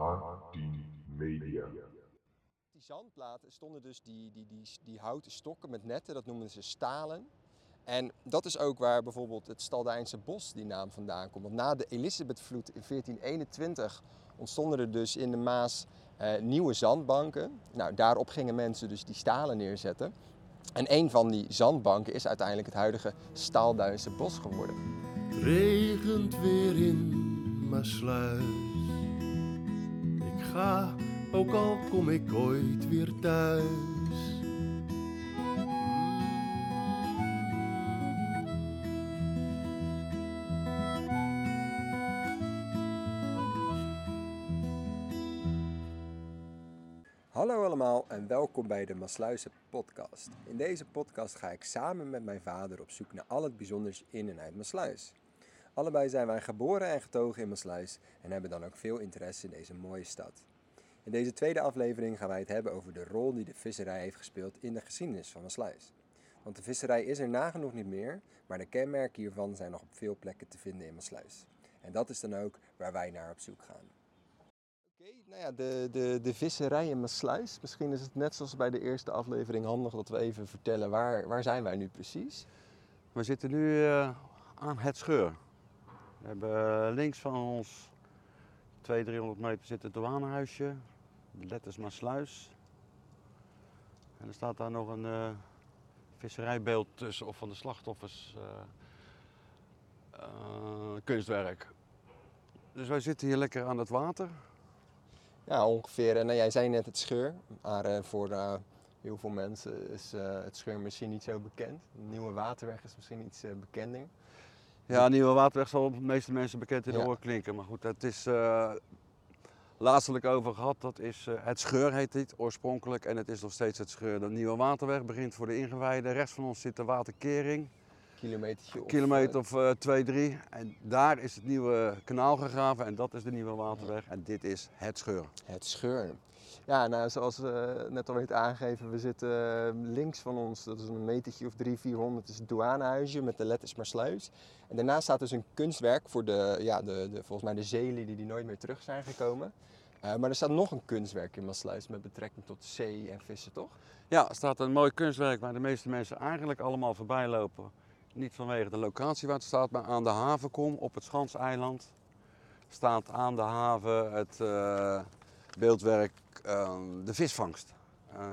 A10 Media. Die zandplaten stonden dus die, die, die, die houten stokken met netten, dat noemen ze stalen. En dat is ook waar bijvoorbeeld het Staldijnse bos die naam vandaan komt. Want na de Elisabethvloed in 1421 ontstonden er dus in de Maas eh, nieuwe zandbanken. Nou, daarop gingen mensen dus die stalen neerzetten. En een van die zandbanken is uiteindelijk het huidige Staalduinse bos geworden. Het regent weer in Maasluis. Ik ga, ook al kom ik ooit weer thuis. Hallo allemaal en welkom bij de Masluizen podcast. In deze podcast ga ik samen met mijn vader op zoek naar al het bijzonders in en uit Masluis. Allebei zijn wij geboren en getogen in Masluis en hebben dan ook veel interesse in deze mooie stad. In deze tweede aflevering gaan wij het hebben over de rol die de visserij heeft gespeeld in de geschiedenis van Masluis. Want de visserij is er nagenoeg niet meer, maar de kenmerken hiervan zijn nog op veel plekken te vinden in Masluis. En dat is dan ook waar wij naar op zoek gaan. Oké, nou ja, de, de, de visserij in Maasluis. Misschien is het net zoals bij de eerste aflevering handig dat we even vertellen waar, waar zijn wij nu precies. We zitten nu eh, aan het scheur. We hebben eh, links van ons 200, 300 meter zit het douanehuisje. Letters Maasluis. En er staat daar nog een eh, visserijbeeld tussen of van de slachtoffers eh, eh, kunstwerk. Dus wij zitten hier lekker aan het water. Ja, ongeveer. En nou, jij zei net het scheur, maar voor heel veel mensen is het scheur misschien niet zo bekend. De Nieuwe Waterweg is misschien iets bekender. Ja, Nieuwe Waterweg zal de meeste mensen bekend in de Ja. oor klinken. Maar goed, het is eh laatstelijk over gehad. Dat is eh, het scheur heet dit oorspronkelijk. En het is nog steeds het scheur. De Nieuwe Waterweg begint voor de ingewijden. Rechts van ons zit de waterkering. Kilometertje of, Kilometer eh, of eh, twee, drie. En daar is het nieuwe kanaal gegraven. En dat is de Nieuwe Waterweg. En dit is het scheur. Het scheur. Ja, nou, zoals eh, net al werd aangegeven, we zitten links van ons, dat is een metertje of drie, 400, is het douanehuisje met de letters Maasluis. En daarnaast staat dus een kunstwerk voor de, ja, de, de, volgens mij de zeelieden die nooit meer terug zijn gekomen. Maar er staat nog een kunstwerk in Maasluis met betrekking tot zee en vissen, toch? Ja, er staat een mooi kunstwerk waar de meeste mensen eigenlijk allemaal voorbij lopen. Niet vanwege de locatie waar het staat, maar aan de havenkom op het Schanseiland staat aan de haven het eh, beeldwerk eh, De Visvangst. Eh,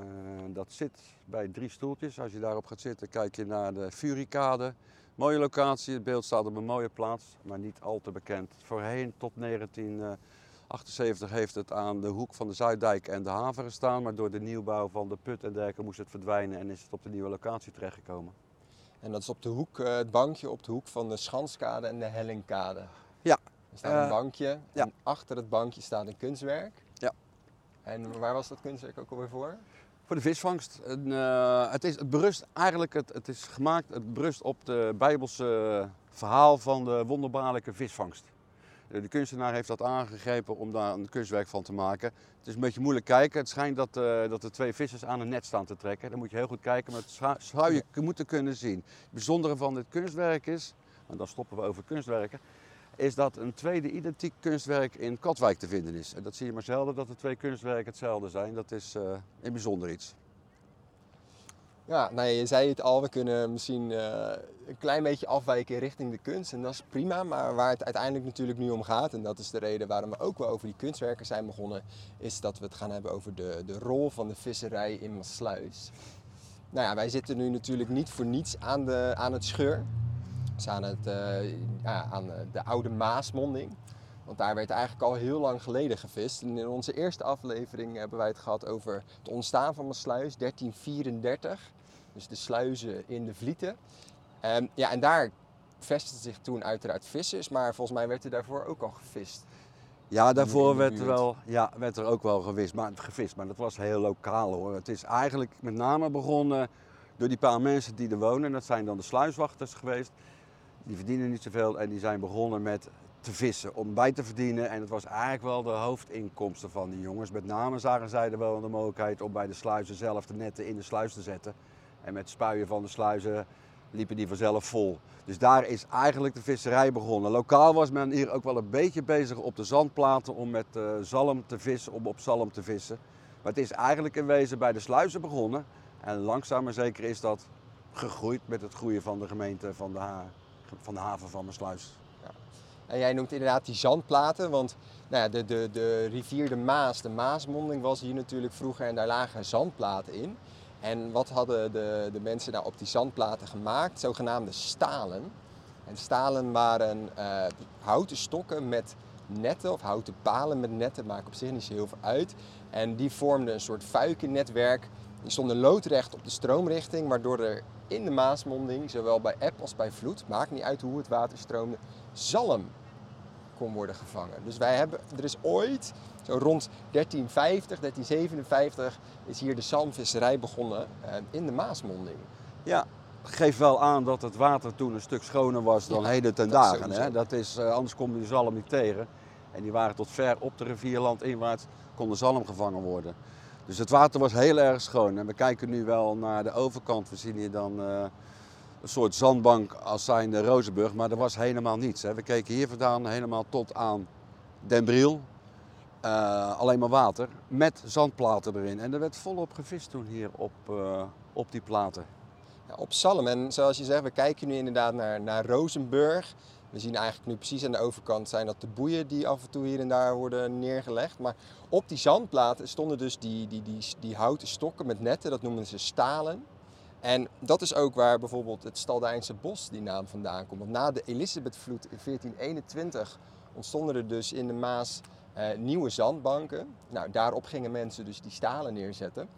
dat zit bij drie stoeltjes. Als je daarop gaat zitten, kijk je naar de Furikade. Mooie locatie, het beeld staat op een mooie plaats, maar niet al te bekend. Voorheen tot 1978 heeft het aan de hoek van de Zuiddijk en de haven gestaan, maar door de nieuwbouw van de put en dergelijke moest het verdwijnen en is het op de nieuwe locatie terechtgekomen. En dat is op de hoek, eh, het bankje op de hoek van de Schanskade en de Hellingkade. Ja. Er staat een Eh, bankje ja. en achter het bankje staat een kunstwerk. Ja. En waar was dat kunstwerk ook alweer voor? Voor de visvangst. En, eh, het, is, het berust eigenlijk, het, het is gemaakt, het berust op de Bijbelse verhaal van de wonderbaarlijke visvangst. Eh, De kunstenaar heeft dat aangegrepen om daar een kunstwerk van te maken. Het is een beetje moeilijk kijken. Het schijnt dat, eh, dat er twee vissers aan een net staan te trekken. Dan moet je heel goed kijken, maar het scha- zou je moeten kunnen zien. Het bijzondere van dit kunstwerk is, en dan stoppen we over kunstwerken, is dat een tweede identiek kunstwerk in Katwijk te vinden is. En dat zie je maar zelden dat de twee kunstwerken hetzelfde zijn. Dat is eh, een bijzonder iets. Ja, nou je zei het al, we kunnen misschien eh, een klein beetje afwijken richting de kunst en dat is prima. Maar waar het uiteindelijk natuurlijk nu om gaat, en dat is de reden waarom we ook wel over die kunstwerken zijn begonnen, is dat we het gaan hebben over de, de rol van de visserij in Maasluis. Nou ja, wij zitten nu natuurlijk niet voor niets aan, de, aan het scheur. Dus aan, het, eh, ja, aan de oude Maasmonding. Want daar werd eigenlijk al heel lang geleden gevist. In onze eerste aflevering hebben wij het gehad over het ontstaan van Maasluis, 1334. Dus de sluizen in de Vlieten. En, ja, en daar vestigden zich toen uiteraard vissers, maar volgens mij werd er daarvoor ook al gevist. Ja, daarvoor werd er, wel, ja, werd er ook wel gewist, maar, gevist, maar dat was heel lokaal hoor. Het is eigenlijk met name begonnen door die paar mensen die er wonen. Dat zijn dan de sluiswachters geweest. Die verdienen niet zoveel en die zijn begonnen met te vissen om bij te verdienen. En het was eigenlijk wel de hoofdinkomsten van die jongens. Met name zagen zij er wel de mogelijkheid om bij de sluizen zelf de netten in de sluis te zetten. En met spuien van de sluizen liepen die vanzelf vol. Dus daar is eigenlijk de visserij begonnen. Lokaal was men hier ook wel een beetje bezig op de zandplaten om met uh, zalm te vissen, om op zalm te vissen. Maar het is eigenlijk in wezen bij de sluizen begonnen. En langzaam maar zeker is dat gegroeid met het groeien van de gemeente van de, ha van de haven van. Ja. En jij noemt inderdaad die zandplaten, want nou ja, de, de, de rivier de Maas, de Maasmonding was hier natuurlijk vroeger en daar lagen zandplaten in. En wat hadden de, de mensen nou op die zandplaten gemaakt? Zogenaamde stalen. En stalen waren uh, houten stokken met netten of houten palen met netten, maakt op zich niet zo heel veel uit. En die vormden een soort fuikennetwerk. Die stonden loodrecht op de stroomrichting, waardoor er in de Maasmonding, zowel bij eb als bij vloed, maakt niet uit hoe het water stroomde, zalm kon worden gevangen. Dus wij hebben, er is ooit, zo rond 1350, 1357, is hier de zalmvisserij begonnen uh, in de Maasmonding. Ja, geeft wel aan dat het water toen een stuk schoner was dan ja, heden ten dagen. Hè? Dat is, uh, anders kom je de zalm niet tegen. En die waren tot ver op de rivierland inwaarts, kon de zalm gevangen worden. Dus het water was heel erg schoon. En we kijken nu wel naar de overkant. We zien hier dan uh, een soort zandbank als zijnde Rozenburg. Maar er was helemaal niets. Hè. We keken hier vandaan helemaal tot aan Den Briel. Uh, alleen maar water met zandplaten erin. En er werd volop gevist toen hier op, uh, op die platen. Ja, op Salm. En zoals je zegt, we kijken nu inderdaad naar, naar Rozenburg. We zien eigenlijk nu precies aan de overkant zijn dat de boeien die af en toe hier en daar worden neergelegd. Maar op die zandplaten stonden dus die, die, die, die houten stokken met netten, dat noemen ze stalen. En dat is ook waar bijvoorbeeld het Staldijnse bos die naam vandaan komt. Want na de Elisabethvloed in 1421 ontstonden er dus in de Maas eh, nieuwe zandbanken. Nou, daarop gingen mensen dus die stalen neerzetten.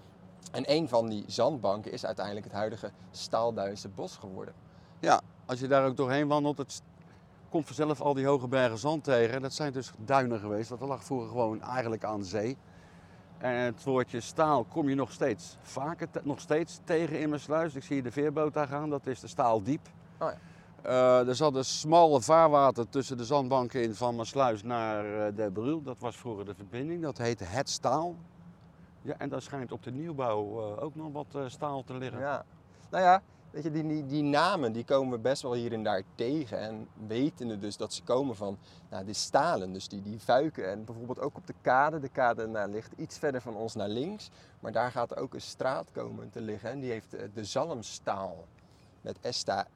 En een van die zandbanken is uiteindelijk het huidige Staalduinse bos geworden. Ja, als je daar ook doorheen wandelt, het komt vanzelf al die hoge bergen zand tegen. Dat zijn dus duinen geweest, want dat lag vroeger gewoon eigenlijk aan de zee. En het woordje staal kom je nog steeds vaker nog steeds tegen in mijn sluis. Ik zie de veerboot daar gaan, dat is de Staaldiep. Oh ja. Uh, er zat een smalle vaarwater tussen de zandbanken in van Maasluis naar uh, de Brul. Dat was vroeger de verbinding. Dat heette Het Staal. Ja, en daar schijnt op de nieuwbouw uh, ook nog wat staal te liggen. Ja. Nou ja, weet je, die, die, die, namen die komen we best wel hier en daar tegen. En wetende dus dat ze komen van nou, de stalen, dus die, die vuiken. En bijvoorbeeld ook op de kade. De kade nou, ligt iets verder van ons naar links. Maar daar gaat ook een straat komen te liggen. En die heeft de Zalmstaal met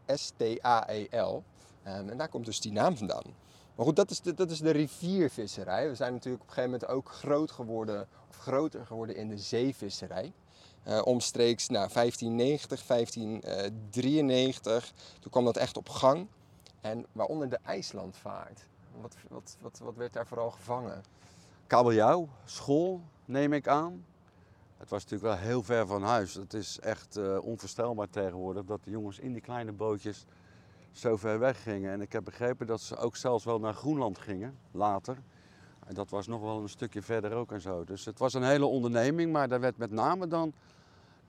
S-T-A-E-L. Um, en daar komt dus die naam vandaan. Maar goed, dat is, de, dat is de riviervisserij. We zijn natuurlijk op een gegeven moment ook groot geworden, of groter geworden in de zeevisserij. Uh, omstreeks nou, 1590, 1593. Toen kwam dat echt op gang. En waaronder de IJslandvaart. Wat, wat, wat, wat werd daar vooral gevangen? Kabeljauw, school neem ik aan. Het was natuurlijk wel heel ver van huis. Het is echt uh, onvoorstelbaar tegenwoordig dat de jongens in die kleine bootjes zo ver weg gingen. En ik heb begrepen dat ze ook zelfs wel naar Groenland gingen, later. En dat was nog wel een stukje verder ook en zo. Dus het was een hele onderneming, maar daar werd met name dan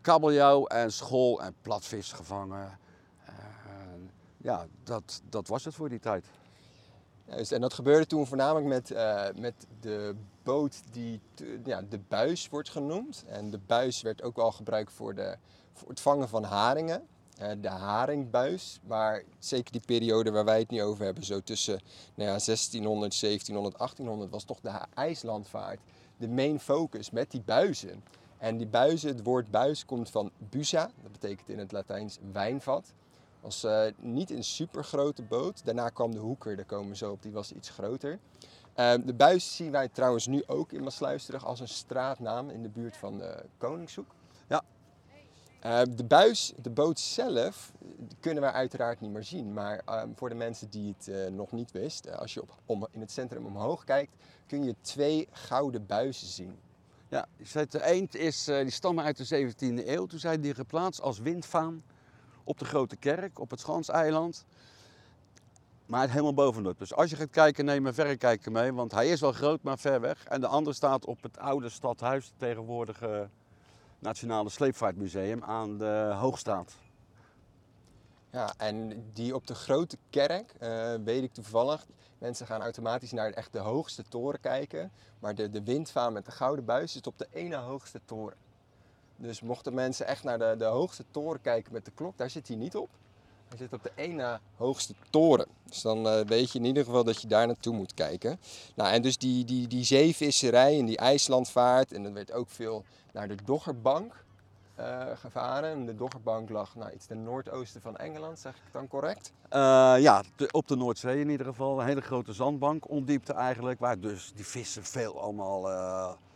kabeljauw en school en platvis gevangen. En ja, dat, dat was het voor die tijd. En dat gebeurde toen voornamelijk met, uh, met de boot die ja, de buis wordt genoemd. En de buis werd ook wel gebruikt voor, de, voor het vangen van haringen. Uh, de haringbuis, waar zeker die periode waar wij het nu over hebben, zo tussen nou ja, 1600, 1700, 1800, was toch de IJslandvaart de main focus met die buizen. En die buizen, het woord buis komt van busa, dat betekent in het Latijns wijnvat. Was uh, niet een supergrote boot. Daarna kwam de hoeker, daar komen we zo op, die was iets groter. Uh, de buis zien wij trouwens nu ook in Maasluis terug als een straatnaam in de buurt van uh, Koningshoek. Ja. Uh, de buis, de boot zelf, kunnen wij uiteraard niet meer zien. Maar ehm, voor de mensen die het nog niet wisten, als je op, om, in het centrum omhoog kijkt, kun je twee gouden buizen zien. Ja, de eend is, die stammen uit de 17e eeuw. Toen zijn die geplaatst als windvaan op de Grote Kerk, op het Schanseiland. Maar helemaal bovenop. Dus als je gaat kijken, neem een verrekijker mee. Want hij is wel groot, maar ver weg. En de andere staat op het oude stadhuis, het tegenwoordige Nationale Sleepvaartmuseum aan de Hoogstraat. Ja, en die op de Grote Kerk, uh, weet ik toevallig, mensen gaan automatisch naar echt de hoogste toren kijken. Maar de, de windvaan met de gouden buis zit op de ene hoogste toren. Dus mochten mensen echt naar de, de hoogste toren kijken met de klok, daar zit hij niet op. Hij zit op de na hoogste toren. Dus dan eh, weet je in ieder geval dat je daar naartoe moet kijken. Nou, en dus die, die, die zeevisserij en die IJslandvaart. En er werd ook veel naar de Doggerbank eh, gevaren. En de Doggerbank lag nou, iets ten noordoosten van Engeland, zeg ik dan correct? Eh, ja, op de Noordzee in ieder geval. Een hele grote zandbank, ondiepte eigenlijk. Waar dus die vissen veel allemaal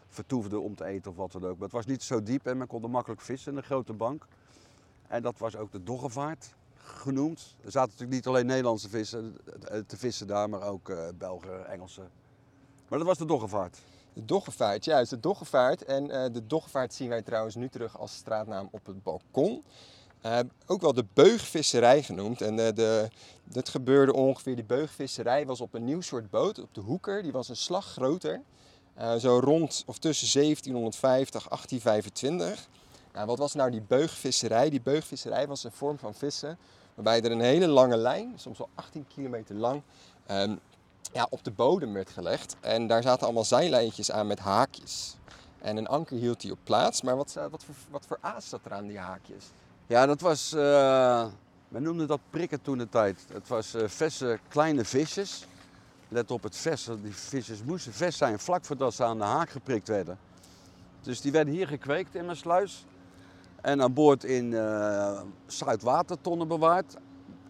vertoefden om te eten of wat dan ook. Maar het was niet zo diep en men kon er makkelijk vissen in de grote bank. En dat was ook de Doggervaart genoemd. Er zaten natuurlijk niet alleen Nederlandse vissen eh, te vissen daar, maar ook eh Belgen, Engelsen. Maar dat was de Doggervaart. De Doggervaart, juist, de Doggervaart. En eh, de Doggervaart zien wij trouwens nu terug als straatnaam op het balkon. Ook wel de beugvisserij genoemd. En eh, de, dat gebeurde ongeveer, die beugvisserij was op een nieuw soort boot, op de Hoeker. Die was een slag groter. Zo rond of tussen 1750 1825. Nou, wat was nou die beugvisserij? Die beugvisserij was een vorm van vissen waarbij er een hele lange lijn, soms wel 18 kilometer lang, ehm, ja, op de bodem werd gelegd. En daar zaten allemaal zijlijntjes aan met haakjes. En een anker hield die op plaats. Maar wat, za- wat, voor, wat voor aas zat er aan die haakjes? Ja, dat was, eh men noemde dat prikken toen de tijd. Het was eh verse kleine visjes. Let op het vers, die visjes moesten vers zijn vlak voordat ze aan de haak geprikt werden. Dus die werden hier gekweekt in mijn sluis. En aan boord in eh zoutwatertonnen bewaard.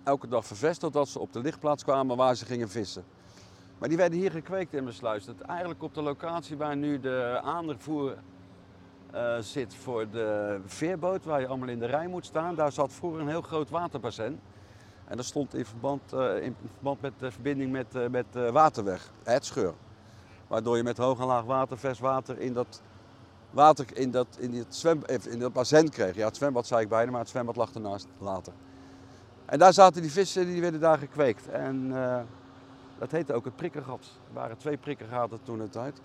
Elke dag vervest totdat ze op de lichtplaats kwamen waar ze gingen vissen. Maar die werden hier gekweekt in mijn sluis. Dat eigenlijk op de locatie waar nu de aanvoer eh, zit voor de veerboot, waar je allemaal in de rij moet staan. Daar zat vroeger een heel groot waterbassin. En dat stond in verband, eh, in verband met de verbinding met, met de waterweg, het scheur. Waardoor je met hoog en laag water, vers water in dat, water, in dat, in dat, zwem, eh, in dat bassin kreeg. Ja, het zwembad zei ik bijna, maar het zwembad lag ernaast later. En daar zaten die vissen, die werden daar gekweekt. En eh, dat heette ook het prikkengat. Er waren twee prikkengaten toen de tijd.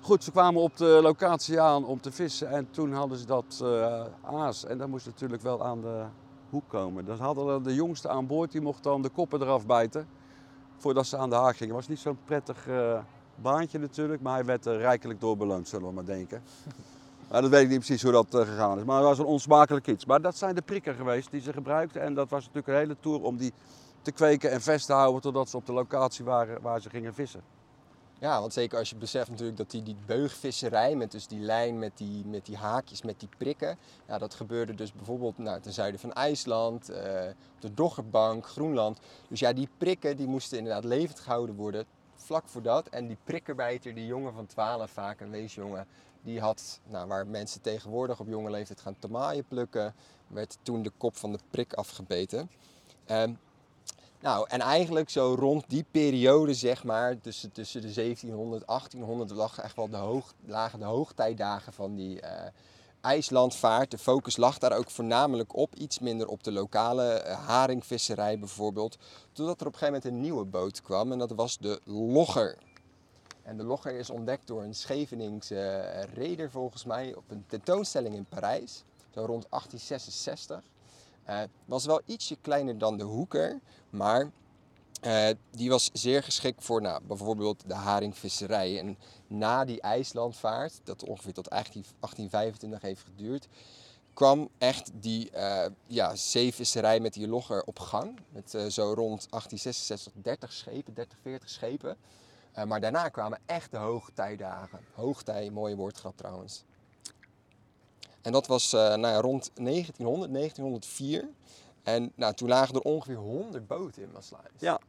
Goed, ze kwamen op de locatie aan om te vissen en toen hadden ze dat eh, aas. En dat moest natuurlijk wel aan de hoek komen. Dan hadden de jongste aan boord, die mocht dan de koppen eraf bijten voordat ze aan de haak gingen. Het was niet zo'n prettig baantje natuurlijk, maar hij werd er rijkelijk door beloond, zullen we maar denken. Maar dat weet ik niet precies hoe dat eh, gegaan is, maar het was een onsmakelijk iets. Maar dat zijn de prikken geweest die ze gebruikten en dat was natuurlijk een hele tour om die te kweken en vast te houden totdat ze op de locatie waren waar ze gingen vissen. Ja, want zeker als je beseft natuurlijk dat die, die beugvisserij met dus die lijn met die, met die haakjes, met die prikken. Ja, dat gebeurde dus bijvoorbeeld nou, ten zuiden van IJsland, eh, op de Doggerbank, Groenland. Dus ja, die prikken die moesten inderdaad levend gehouden worden vlak voor dat. En die prikkerbijter, die jongen van 12, vaak een weesjongen, die had, nou, waar mensen tegenwoordig op jonge leeftijd gaan tomaaien plukken, werd toen de kop van de prik afgebeten. Ehm, nou, en eigenlijk zo rond die periode, zeg maar, tussen, tussen de 1700 1800, lag echt wel de hoog, lagen de hoogtijdagen van die eh, IJslandvaart. De focus lag daar ook voornamelijk op, iets minder op de lokale eh, haringvisserij bijvoorbeeld. Totdat er op een gegeven moment een nieuwe boot kwam en dat was de Logger. En de Logger is ontdekt door een Scheveningse eh, reder volgens mij op een tentoonstelling in Parijs, zo rond 1866. Eh, was wel ietsje kleiner dan de Hoeker, maar die was zeer geschikt voor nou, bijvoorbeeld de haringvisserij. En na die IJslandvaart, dat ongeveer tot 18 1825 heeft geduurd, kwam echt die eh, ja, zeevisserij met die logger op gang. Met eh, zo rond 1866 30 schepen, 30, 40 schepen. Eh, maar daarna kwamen echt de hoogtijdagen. Hoogtij, mooie woordgrap trouwens. En dat was nou ja, rond 1900, 1904. En nou, toen lagen er ongeveer 100 boten in Maasluis. Ja.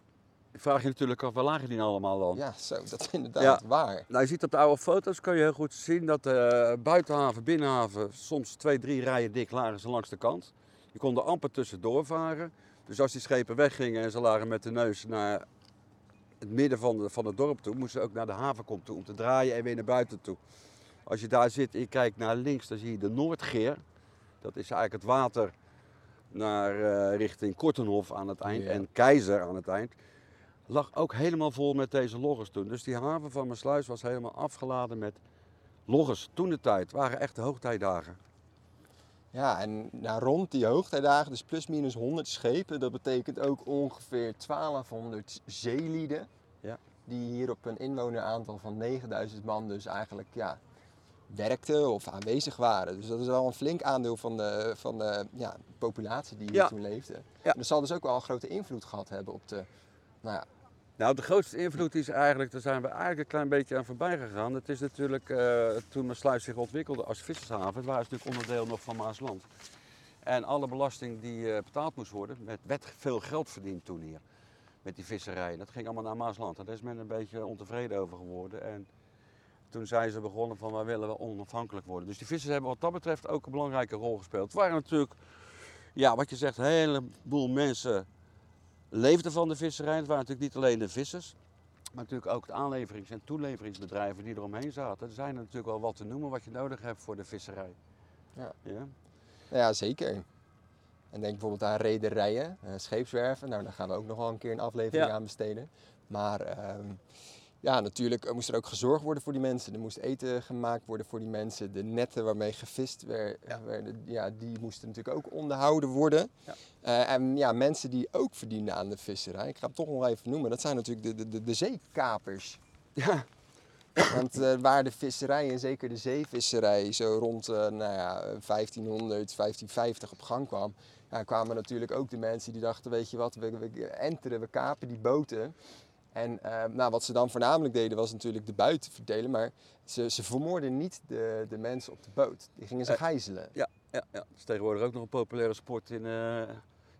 Ik vraag je natuurlijk af, waar lagen die nou allemaal dan? Ja, zo, dat is inderdaad Ja. waar. Nou, je ziet op de oude foto's, kan je heel goed zien dat de buitenhaven, binnenhaven, soms twee, drie rijen dik lagen ze langs de kant. Je kon er amper tussendoor varen. Dus als die schepen weggingen en ze lagen met de neus naar het midden van, de, van het dorp toe, moesten ze ook naar de havenkom toe om te draaien en weer naar buiten toe. Als je daar zit en je kijkt naar links, dan zie je de Noordgeer. Dat is eigenlijk het water naar eh, richting Kortenhof aan het eind Ja. en Keizer aan het eind. Lag ook helemaal vol met deze loggers toen. Dus die haven van Maassluis was helemaal afgeladen met loggers. Toen de tijd waren echt de hoogtijdagen. Ja, en nou, rond die hoogtijdagen, dus plus minus 100 schepen, dat betekent ook ongeveer 1200 zeelieden. Ja. Die hier op een inwoneraantal van 9000 man dus eigenlijk ja, werkten of aanwezig waren. Dus dat is wel een flink aandeel van de, van de ja, populatie die hier Ja. toen leefde. Ja. En dat zal dus ook wel een grote invloed gehad hebben op de, nou ja, Nou, de grootste invloed is eigenlijk, daar zijn we eigenlijk een klein beetje aan voorbij gegaan. Het is natuurlijk, eh, toen Maasluis zich ontwikkelde als vissershaven, het was natuurlijk onderdeel nog van Maasland. En alle belasting die eh, betaald moest worden, met veel geld verdiend toen hier. Met die visserij. Dat ging allemaal naar Maasland. En daar is men een beetje ontevreden over geworden. En toen zijn ze begonnen van, wij willen wel onafhankelijk worden. Dus die vissers hebben wat dat betreft ook een belangrijke rol gespeeld. Het waren natuurlijk, ja, wat je zegt, een heleboel mensen leefden van de visserij. Het waren natuurlijk niet alleen de vissers, maar natuurlijk ook de aanleverings- en toeleveringsbedrijven die eromheen zaten. Er zijn er natuurlijk wel wat te noemen wat je nodig hebt voor de visserij. Ja. ja? Nou ja, zeker. En denk bijvoorbeeld aan rederijen, eh, scheepswerven. Nou, daar gaan we ook nog wel een keer een aflevering Ja. aan besteden. Maar ehm, ja, natuurlijk moest er ook gezorgd worden voor die mensen. Er moest eten gemaakt worden voor die mensen. De netten waarmee gevist Ja. werden, ja, die moesten natuurlijk ook onderhouden worden. Ja. Eh, en ja, mensen die ook verdienden aan de visserij, ik ga het toch nog even noemen, dat zijn natuurlijk de, de, de, de zeekapers. Ja. Want eh, waar de visserij en zeker de zeevisserij zo rond eh, nou ja, 1500, 1550 op gang kwam, ja, kwamen natuurlijk ook de mensen die dachten, weet je wat, we, we enteren, we kapen die boten. En eh, nou, wat ze dan voornamelijk deden was natuurlijk de buiten verdelen, maar ze, ze vermoorden niet de, de mensen op de boot. Die gingen ze Eh, gijzelen. Ja, ja, ja. Het is tegenwoordig ook nog een populaire sport in eh,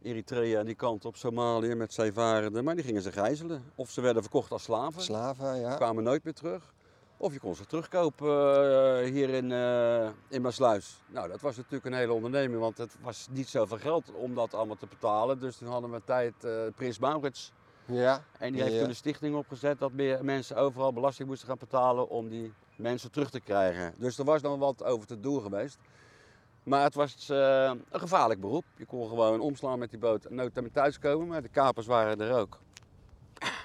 Eritrea en die kant op Somalië met zeevarenden. Maar die gingen ze gijzelen. Of ze werden verkocht als slaven. Slaven, ja. kwamen nooit meer terug. Of je kon ze terugkopen eh, hier in, eh in Maasluis. Nou, dat was natuurlijk een hele onderneming, want het was niet zoveel geld om dat allemaal te betalen. Dus toen hadden we tijd Prins Maurits. Ja. En die heeft toen een stichting opgezet dat meer mensen overal belasting moesten gaan betalen om die mensen terug te krijgen. Dus er was nog wat over te doen geweest. Maar het was eh, een gevaarlijk beroep. Je kon gewoon omslaan met die boot en nooit meer thuiskomen. Maar de kapers waren er ook.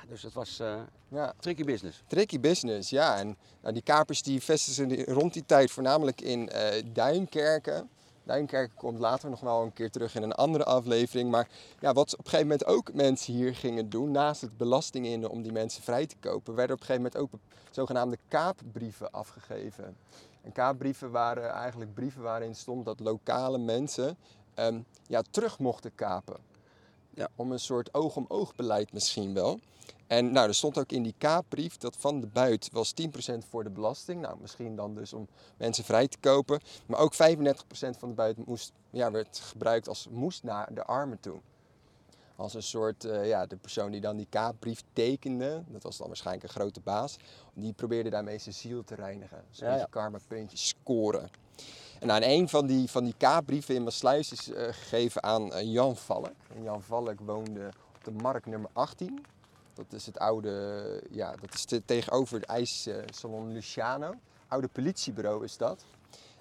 Dus het was eh ja. tricky business. Tricky business, ja. En nou, die kapers die vestigden rond die tijd voornamelijk in eh, Duinkerken. Duinkerken komt later nog wel een keer terug in een andere aflevering. Maar ja, wat op een gegeven moment ook mensen hier gingen doen, naast het belasting in om die mensen vrij te kopen, werden op een gegeven moment ook zogenaamde kaapbrieven afgegeven. En kaapbrieven waren eigenlijk brieven waarin stond dat lokale mensen ehm, ja, terug mochten kapen. Ja. Om een soort oog-om-oog beleid misschien wel. En nou, er stond ook in die kaapbrief dat van de buit was 10% voor de belasting. Nou, misschien dan dus om mensen vrij te kopen. Maar ook 35% van de buit moest, ja, werd gebruikt als moest naar de armen toe. Als een soort, eh, ja, de persoon die dan die kaapbrief tekende, dat was dan waarschijnlijk een grote baas, die probeerde daarmee zijn ziel te reinigen. Dus Ja, ja. karma puntjes scoren. En nou, en een van die, van die kaapbrieven in Maasluis is eh, gegeven aan eh, Jan Valk. En Jan Valk woonde op de markt nummer 18. Dat is het oude, ja, dat is te- tegenover het ijssalon Luciano. Oude politiebureau is dat.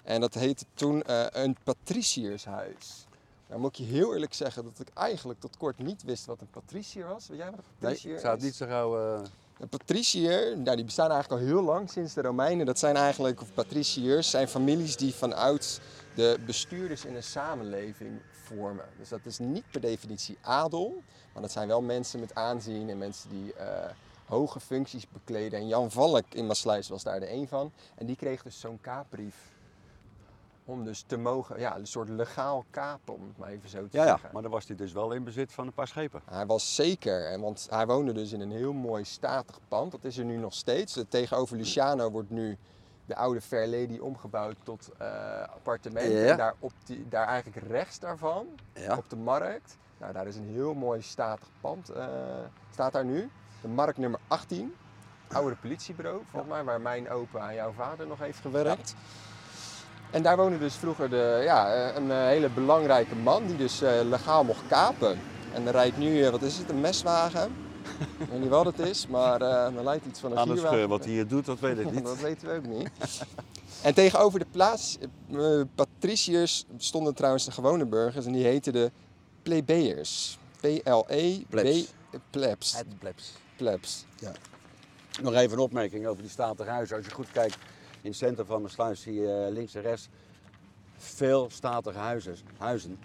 En dat heette toen eh, een patriciershuis. Nou moet ik je heel eerlijk zeggen dat ik eigenlijk tot kort niet wist wat een patricier was. Weet jij wat een Nee, patricier ik zou het niet zo gauw... eh, Een patriciër, nou, die bestaan eigenlijk al heel lang sinds de Romeinen. Dat zijn eigenlijk, of patriciërs, zijn families die van ouds de bestuurders in een samenleving vormen. Dus dat is niet per definitie adel, maar dat zijn wel mensen met aanzien en mensen die eh, hoge functies bekleden. En Jan Valk in Maasluis was daar de een van. En die kreeg dus zo'n kaapbrief. Om dus te mogen, ja, een soort legaal kapen, om het maar even zo te ja, ja, zeggen. maar dan was hij dus wel in bezit van een paar schepen. Hij was zeker, en want hij woonde dus in een heel mooi statig pand. Dat is er nu nog steeds. Eh, Tegenover Luciano wordt nu de oude Fair Lady omgebouwd tot eh appartement. Ja. En daar, op die, daar eigenlijk rechts daarvan, Ja. op de markt, nou, daar is een heel mooi statig pand, eh, staat daar nu. De markt nummer 18, oude politiebureau volgens mij, waar mijn opa en jouw vader nog heeft gewerkt. En daar woonde dus vroeger de, ja, eh, een eh, hele belangrijke man die dus eh, legaal mocht kapen. En er rijdt nu, eh, wat is het, een meswagen. Ik weet niet wat het is, maar eh er lijkt iets van een gierwagen. eh, wat hij hier doet, dat weet ik niet. dat weten we ook niet. en tegenover de plaats, eh, patriciërs, stonden trouwens de gewone burgers en die heten de plebeiers. P-L-E-B... Plebs. Plebs. Het plebs. Plebs. Ja. Nog even een opmerking over die statige huizen. Als je goed kijkt in het centrum van mijn sluis zie je eh, links en rechts veel statige huizen. huizen.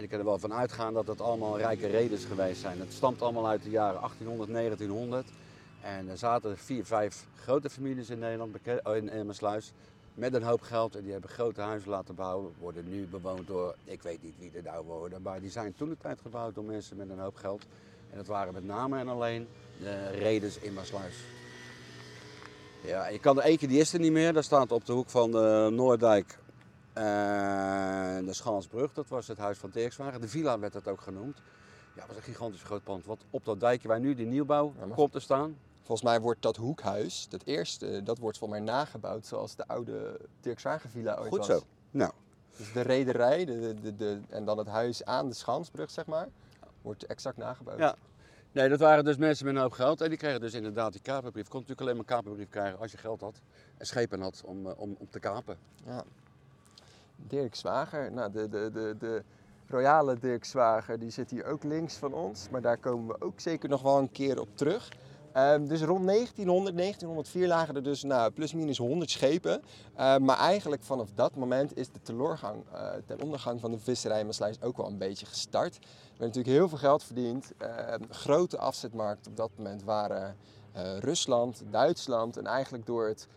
En ik kan er wel van uitgaan dat dat allemaal rijke redens geweest zijn. Het stamt allemaal uit de jaren 1800, 1900. En er zaten vier, vijf grote families in Nederland, oh, in Emmersluis. met een hoop geld en die hebben grote huizen laten bouwen. Worden nu bewoond door, ik weet niet wie er nou wonen, maar die zijn toen de tijd gebouwd door mensen met een hoop geld. En dat waren met name en alleen de reders in Maasluis. Ja, je kan er eentje, die is er niet meer. Dat staat op de hoek van de Noordijk en de Schansbrug. Dat was het huis van Dirkswagen. De villa werd dat ook genoemd. Ja, dat was een gigantisch groot pand. Wat op dat dijkje waar nu die nieuwbouw Ja, komt te staan. Volgens mij wordt dat hoekhuis, dat eerste, dat wordt volgens mij nagebouwd zoals de oude Dirk Villa ooit Goed was. zo. Nou, Dus de rederij de, de, de, de- en dan het huis aan de Schansbrug, zeg maar, wordt exact nagebouwd. Ja. Nee, dat waren dus mensen met een hoop geld. En die kregen dus inderdaad die kaperbrief. Kon natuurlijk alleen maar een kaperbrief krijgen als je geld had. En schepen had om, eh, om, om te kapen. Ja. Dirk Zwager, nou, de, de, de, de royale Dirk Zwager, die zit hier ook links van ons. Maar daar komen we ook zeker nog wel een keer op terug. Ehm, dus rond 1900, 1904 lagen er dus nou, plus minus 100 schepen. Ehm, maar eigenlijk vanaf dat moment is de teloorgang, eh, ten ondergang van de visserij in ook wel een beetje gestart. Er werd natuurlijk heel veel geld verdiend. Ehm, grote afzetmarkten op dat moment waren eh, Rusland, Duitsland en eigenlijk door het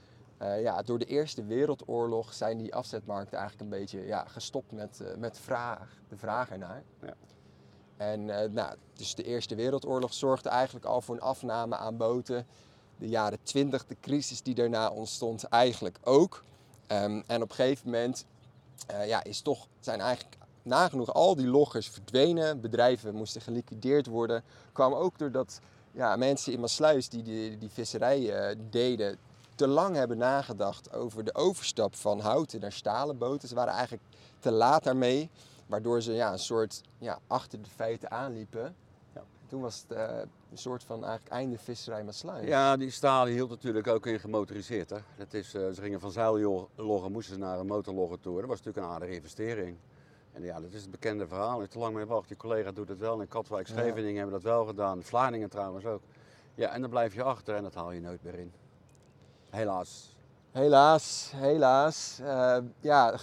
eh, ja, door de Eerste Wereldoorlog zijn die afzetmarkten eigenlijk een beetje ja, gestopt met, eh, met vraag, de vraag ernaar. Ja. En eh, nou, dus de Eerste Wereldoorlog zorgde eigenlijk al voor een afname aan boten. De jaren 20, de crisis die daarna ontstond, eigenlijk ook. Ehm, en op een gegeven moment ja, is toch, zijn eigenlijk nagenoeg al die loggers verdwenen. Bedrijven moesten geliquideerd worden. Kwam ook doordat ja, mensen in Maasluis die die, die visserij deden, te lang hebben nagedacht over de overstap van houten naar stalen boten. Ze waren eigenlijk te laat daarmee, waardoor ze ja, een soort ja, achter de feiten aanliepen. Ja. Toen was het eh, een soort van eigenlijk einde visserij Maasluis. Ja, die staal hield natuurlijk ook in gemotoriseerd. Hè. Dat is, eh, ze gingen van zeilloggen, moesten ze naar een motorlogger toe. Dat was natuurlijk een aardige investering. En ja, dat is het bekende verhaal. Er is te lang mee wacht. Je collega doet het wel. In Katwijk, Ja. Scheveningen hebben dat wel gedaan. Vlaardingen trouwens ook. Ja, en dan blijf je achter en dat haal je nooit meer in. Helaas. Helaas, helaas. Eh, ja,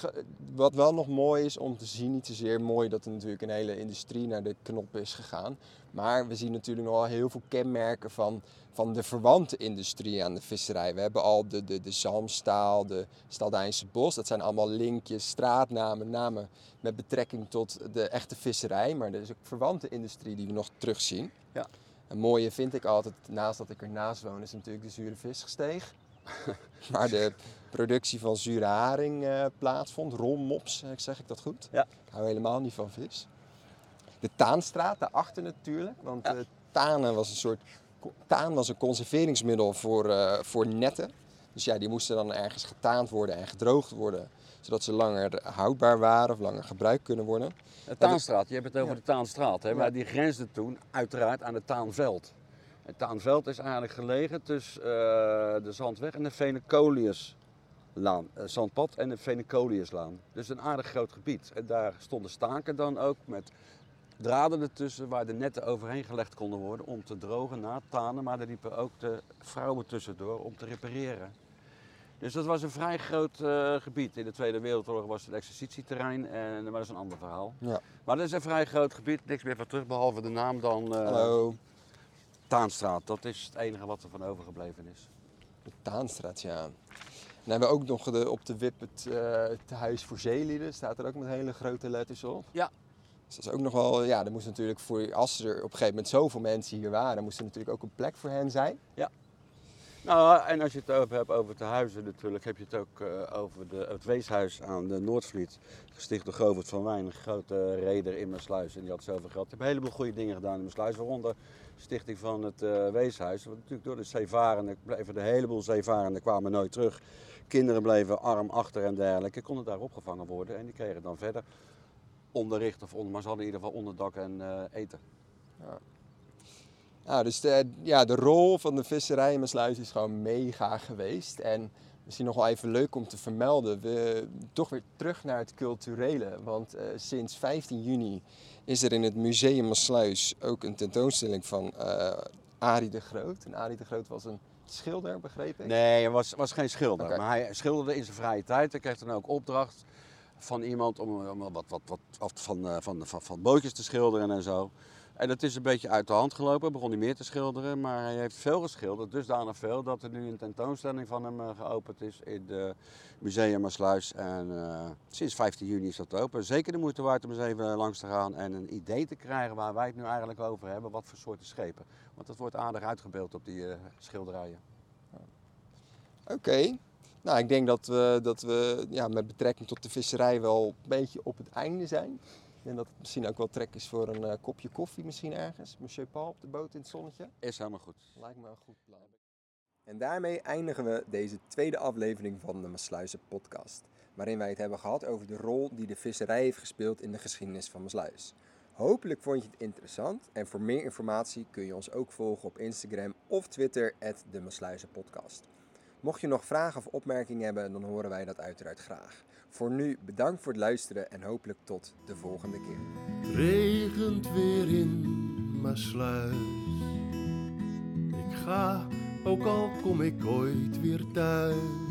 wat wel nog mooi is om te zien, niet zozeer mooi dat er natuurlijk een hele industrie naar de knop is gegaan. Maar we zien natuurlijk nog wel heel veel kenmerken van, van de verwante industrie aan de visserij. We hebben al de, de, de zalmstaal, de Staldijnse bos. Dat zijn allemaal linkjes, straatnamen, namen met betrekking tot de echte visserij. Maar er is ook verwante industrie die we nog terugzien. Ja. Een mooie vind ik altijd, naast dat ik ernaast woon, is natuurlijk de zure visgesteeg. Waar de productie van zure haring eh, plaatsvond. Rolmops, eh, zeg ik dat goed? Ja. Ik hou helemaal niet van vis. De Taanstraat, daarachter natuurlijk. Want Ja. eh, tanen was een soort... Taan was een conserveringsmiddel voor, voor netten. Dus ja, die moesten dan ergens getaand worden en gedroogd worden. Zodat ze langer houdbaar waren of langer gebruikt kunnen worden. De Taanstraat, je hebt het over Ja. de Taanstraat. Hè, maar die grensde toen uiteraard aan het Taanveld. Het Taanveld is eigenlijk gelegen tussen eh, de Zandweg en de Venecoliuslaan. eh, Zandpad en de Venecoliuslaan. Dus een aardig groot gebied. En daar stonden staken dan ook met draden ertussen waar de netten overheen gelegd konden worden om te drogen na het tanen. Maar er liepen ook de vrouwen tussendoor om te repareren. Dus dat was een vrij groot eh, gebied. In de Tweede Wereldoorlog was het exercitieterrein, en, maar dat is een ander verhaal. Ja. Maar dat is een vrij groot gebied, niks meer van terug, behalve de naam dan Hallo, Taanstraat. Dat is het enige wat er van overgebleven is. de Taanstraat, ja. Dan hebben we ook nog de, op de wip het, eh, het huis voor zeelieden. Staat er ook met hele grote letters op. Ja. Dus dat is ook nog wel, ja, er moest natuurlijk voor, als er op een gegeven moment zoveel mensen hier waren, moest er natuurlijk ook een plek voor hen zijn. Nou, en als je het over hebt over de huizen natuurlijk, heb je het ook eh, over de, het weeshuis aan de Noordvliet. Gesticht door Govert van Wijn, een grote reder in Maasluis. En die had zoveel geld. Die heeft een heleboel goede dingen gedaan in Maasluis, waaronder de stichting van het eh, weeshuis. Want natuurlijk door de zeevarenden, bleven een heleboel zeevarenden, kwamen nooit terug. Kinderen bleven arm achter en dergelijke, konden daar opgevangen worden. En die kregen dan verder onderricht, of onder, maar ze hadden in ieder geval onderdak en eh, eten. Nou, dus de, ja, de rol van de visserij in Maasluis is gewoon mega geweest. En misschien nog wel even leuk om te vermelden, we toch weer terug naar het culturele. Want eh, sinds 15 juni is er in het Museum Maasluis ook een tentoonstelling van eh Arie de Groot. En Arie de Groot was een schilder, begreep ik? Nee, hij was, was geen schilder. Maar hij schilderde in zijn vrije tijd. Hij kreeg dan ook opdracht van iemand om, om wat, wat, wat, wat van, eh, van, van, van bootjes te schilderen en zo. En dat is een beetje uit de hand gelopen. Begon hij meer te schilderen, maar hij heeft veel geschilderd. Dusdanig veel dat er nu een tentoonstelling van hem eh, geopend is in het Museum Maasluis. En eh, sinds 15 juni is dat open. Zeker de moeite waard om eens even langs te gaan en een idee te krijgen waar wij het nu eigenlijk over hebben. Wat voor soorten schepen. Want dat wordt aardig uitgebeeld op die eh, schilderijen. Oké. Nou, ik denk dat we, dat we ja, met betrekking tot de visserij wel een beetje op het einde zijn. En dat het misschien ook wel trek is voor een eh, kopje koffie misschien ergens. Monsieur Paul op de boot in het zonnetje. Is helemaal goed. Lijkt me een goed plan. En daarmee eindigen we deze tweede aflevering van de Maasluizen podcast. Waarin wij het hebben gehad over de rol die de visserij heeft gespeeld in de geschiedenis van Maasluis. Hopelijk vond je het interessant en voor meer informatie kun je ons ook volgen op Instagram of Twitter, de Maasluizen podcast. Mocht je nog vragen of opmerkingen hebben, dan horen wij dat uiteraard graag. Voor nu bedankt voor het luisteren en hopelijk tot de volgende keer. Regent weer in Maasluis. Ik ga, ook al kom ik ooit weer thuis.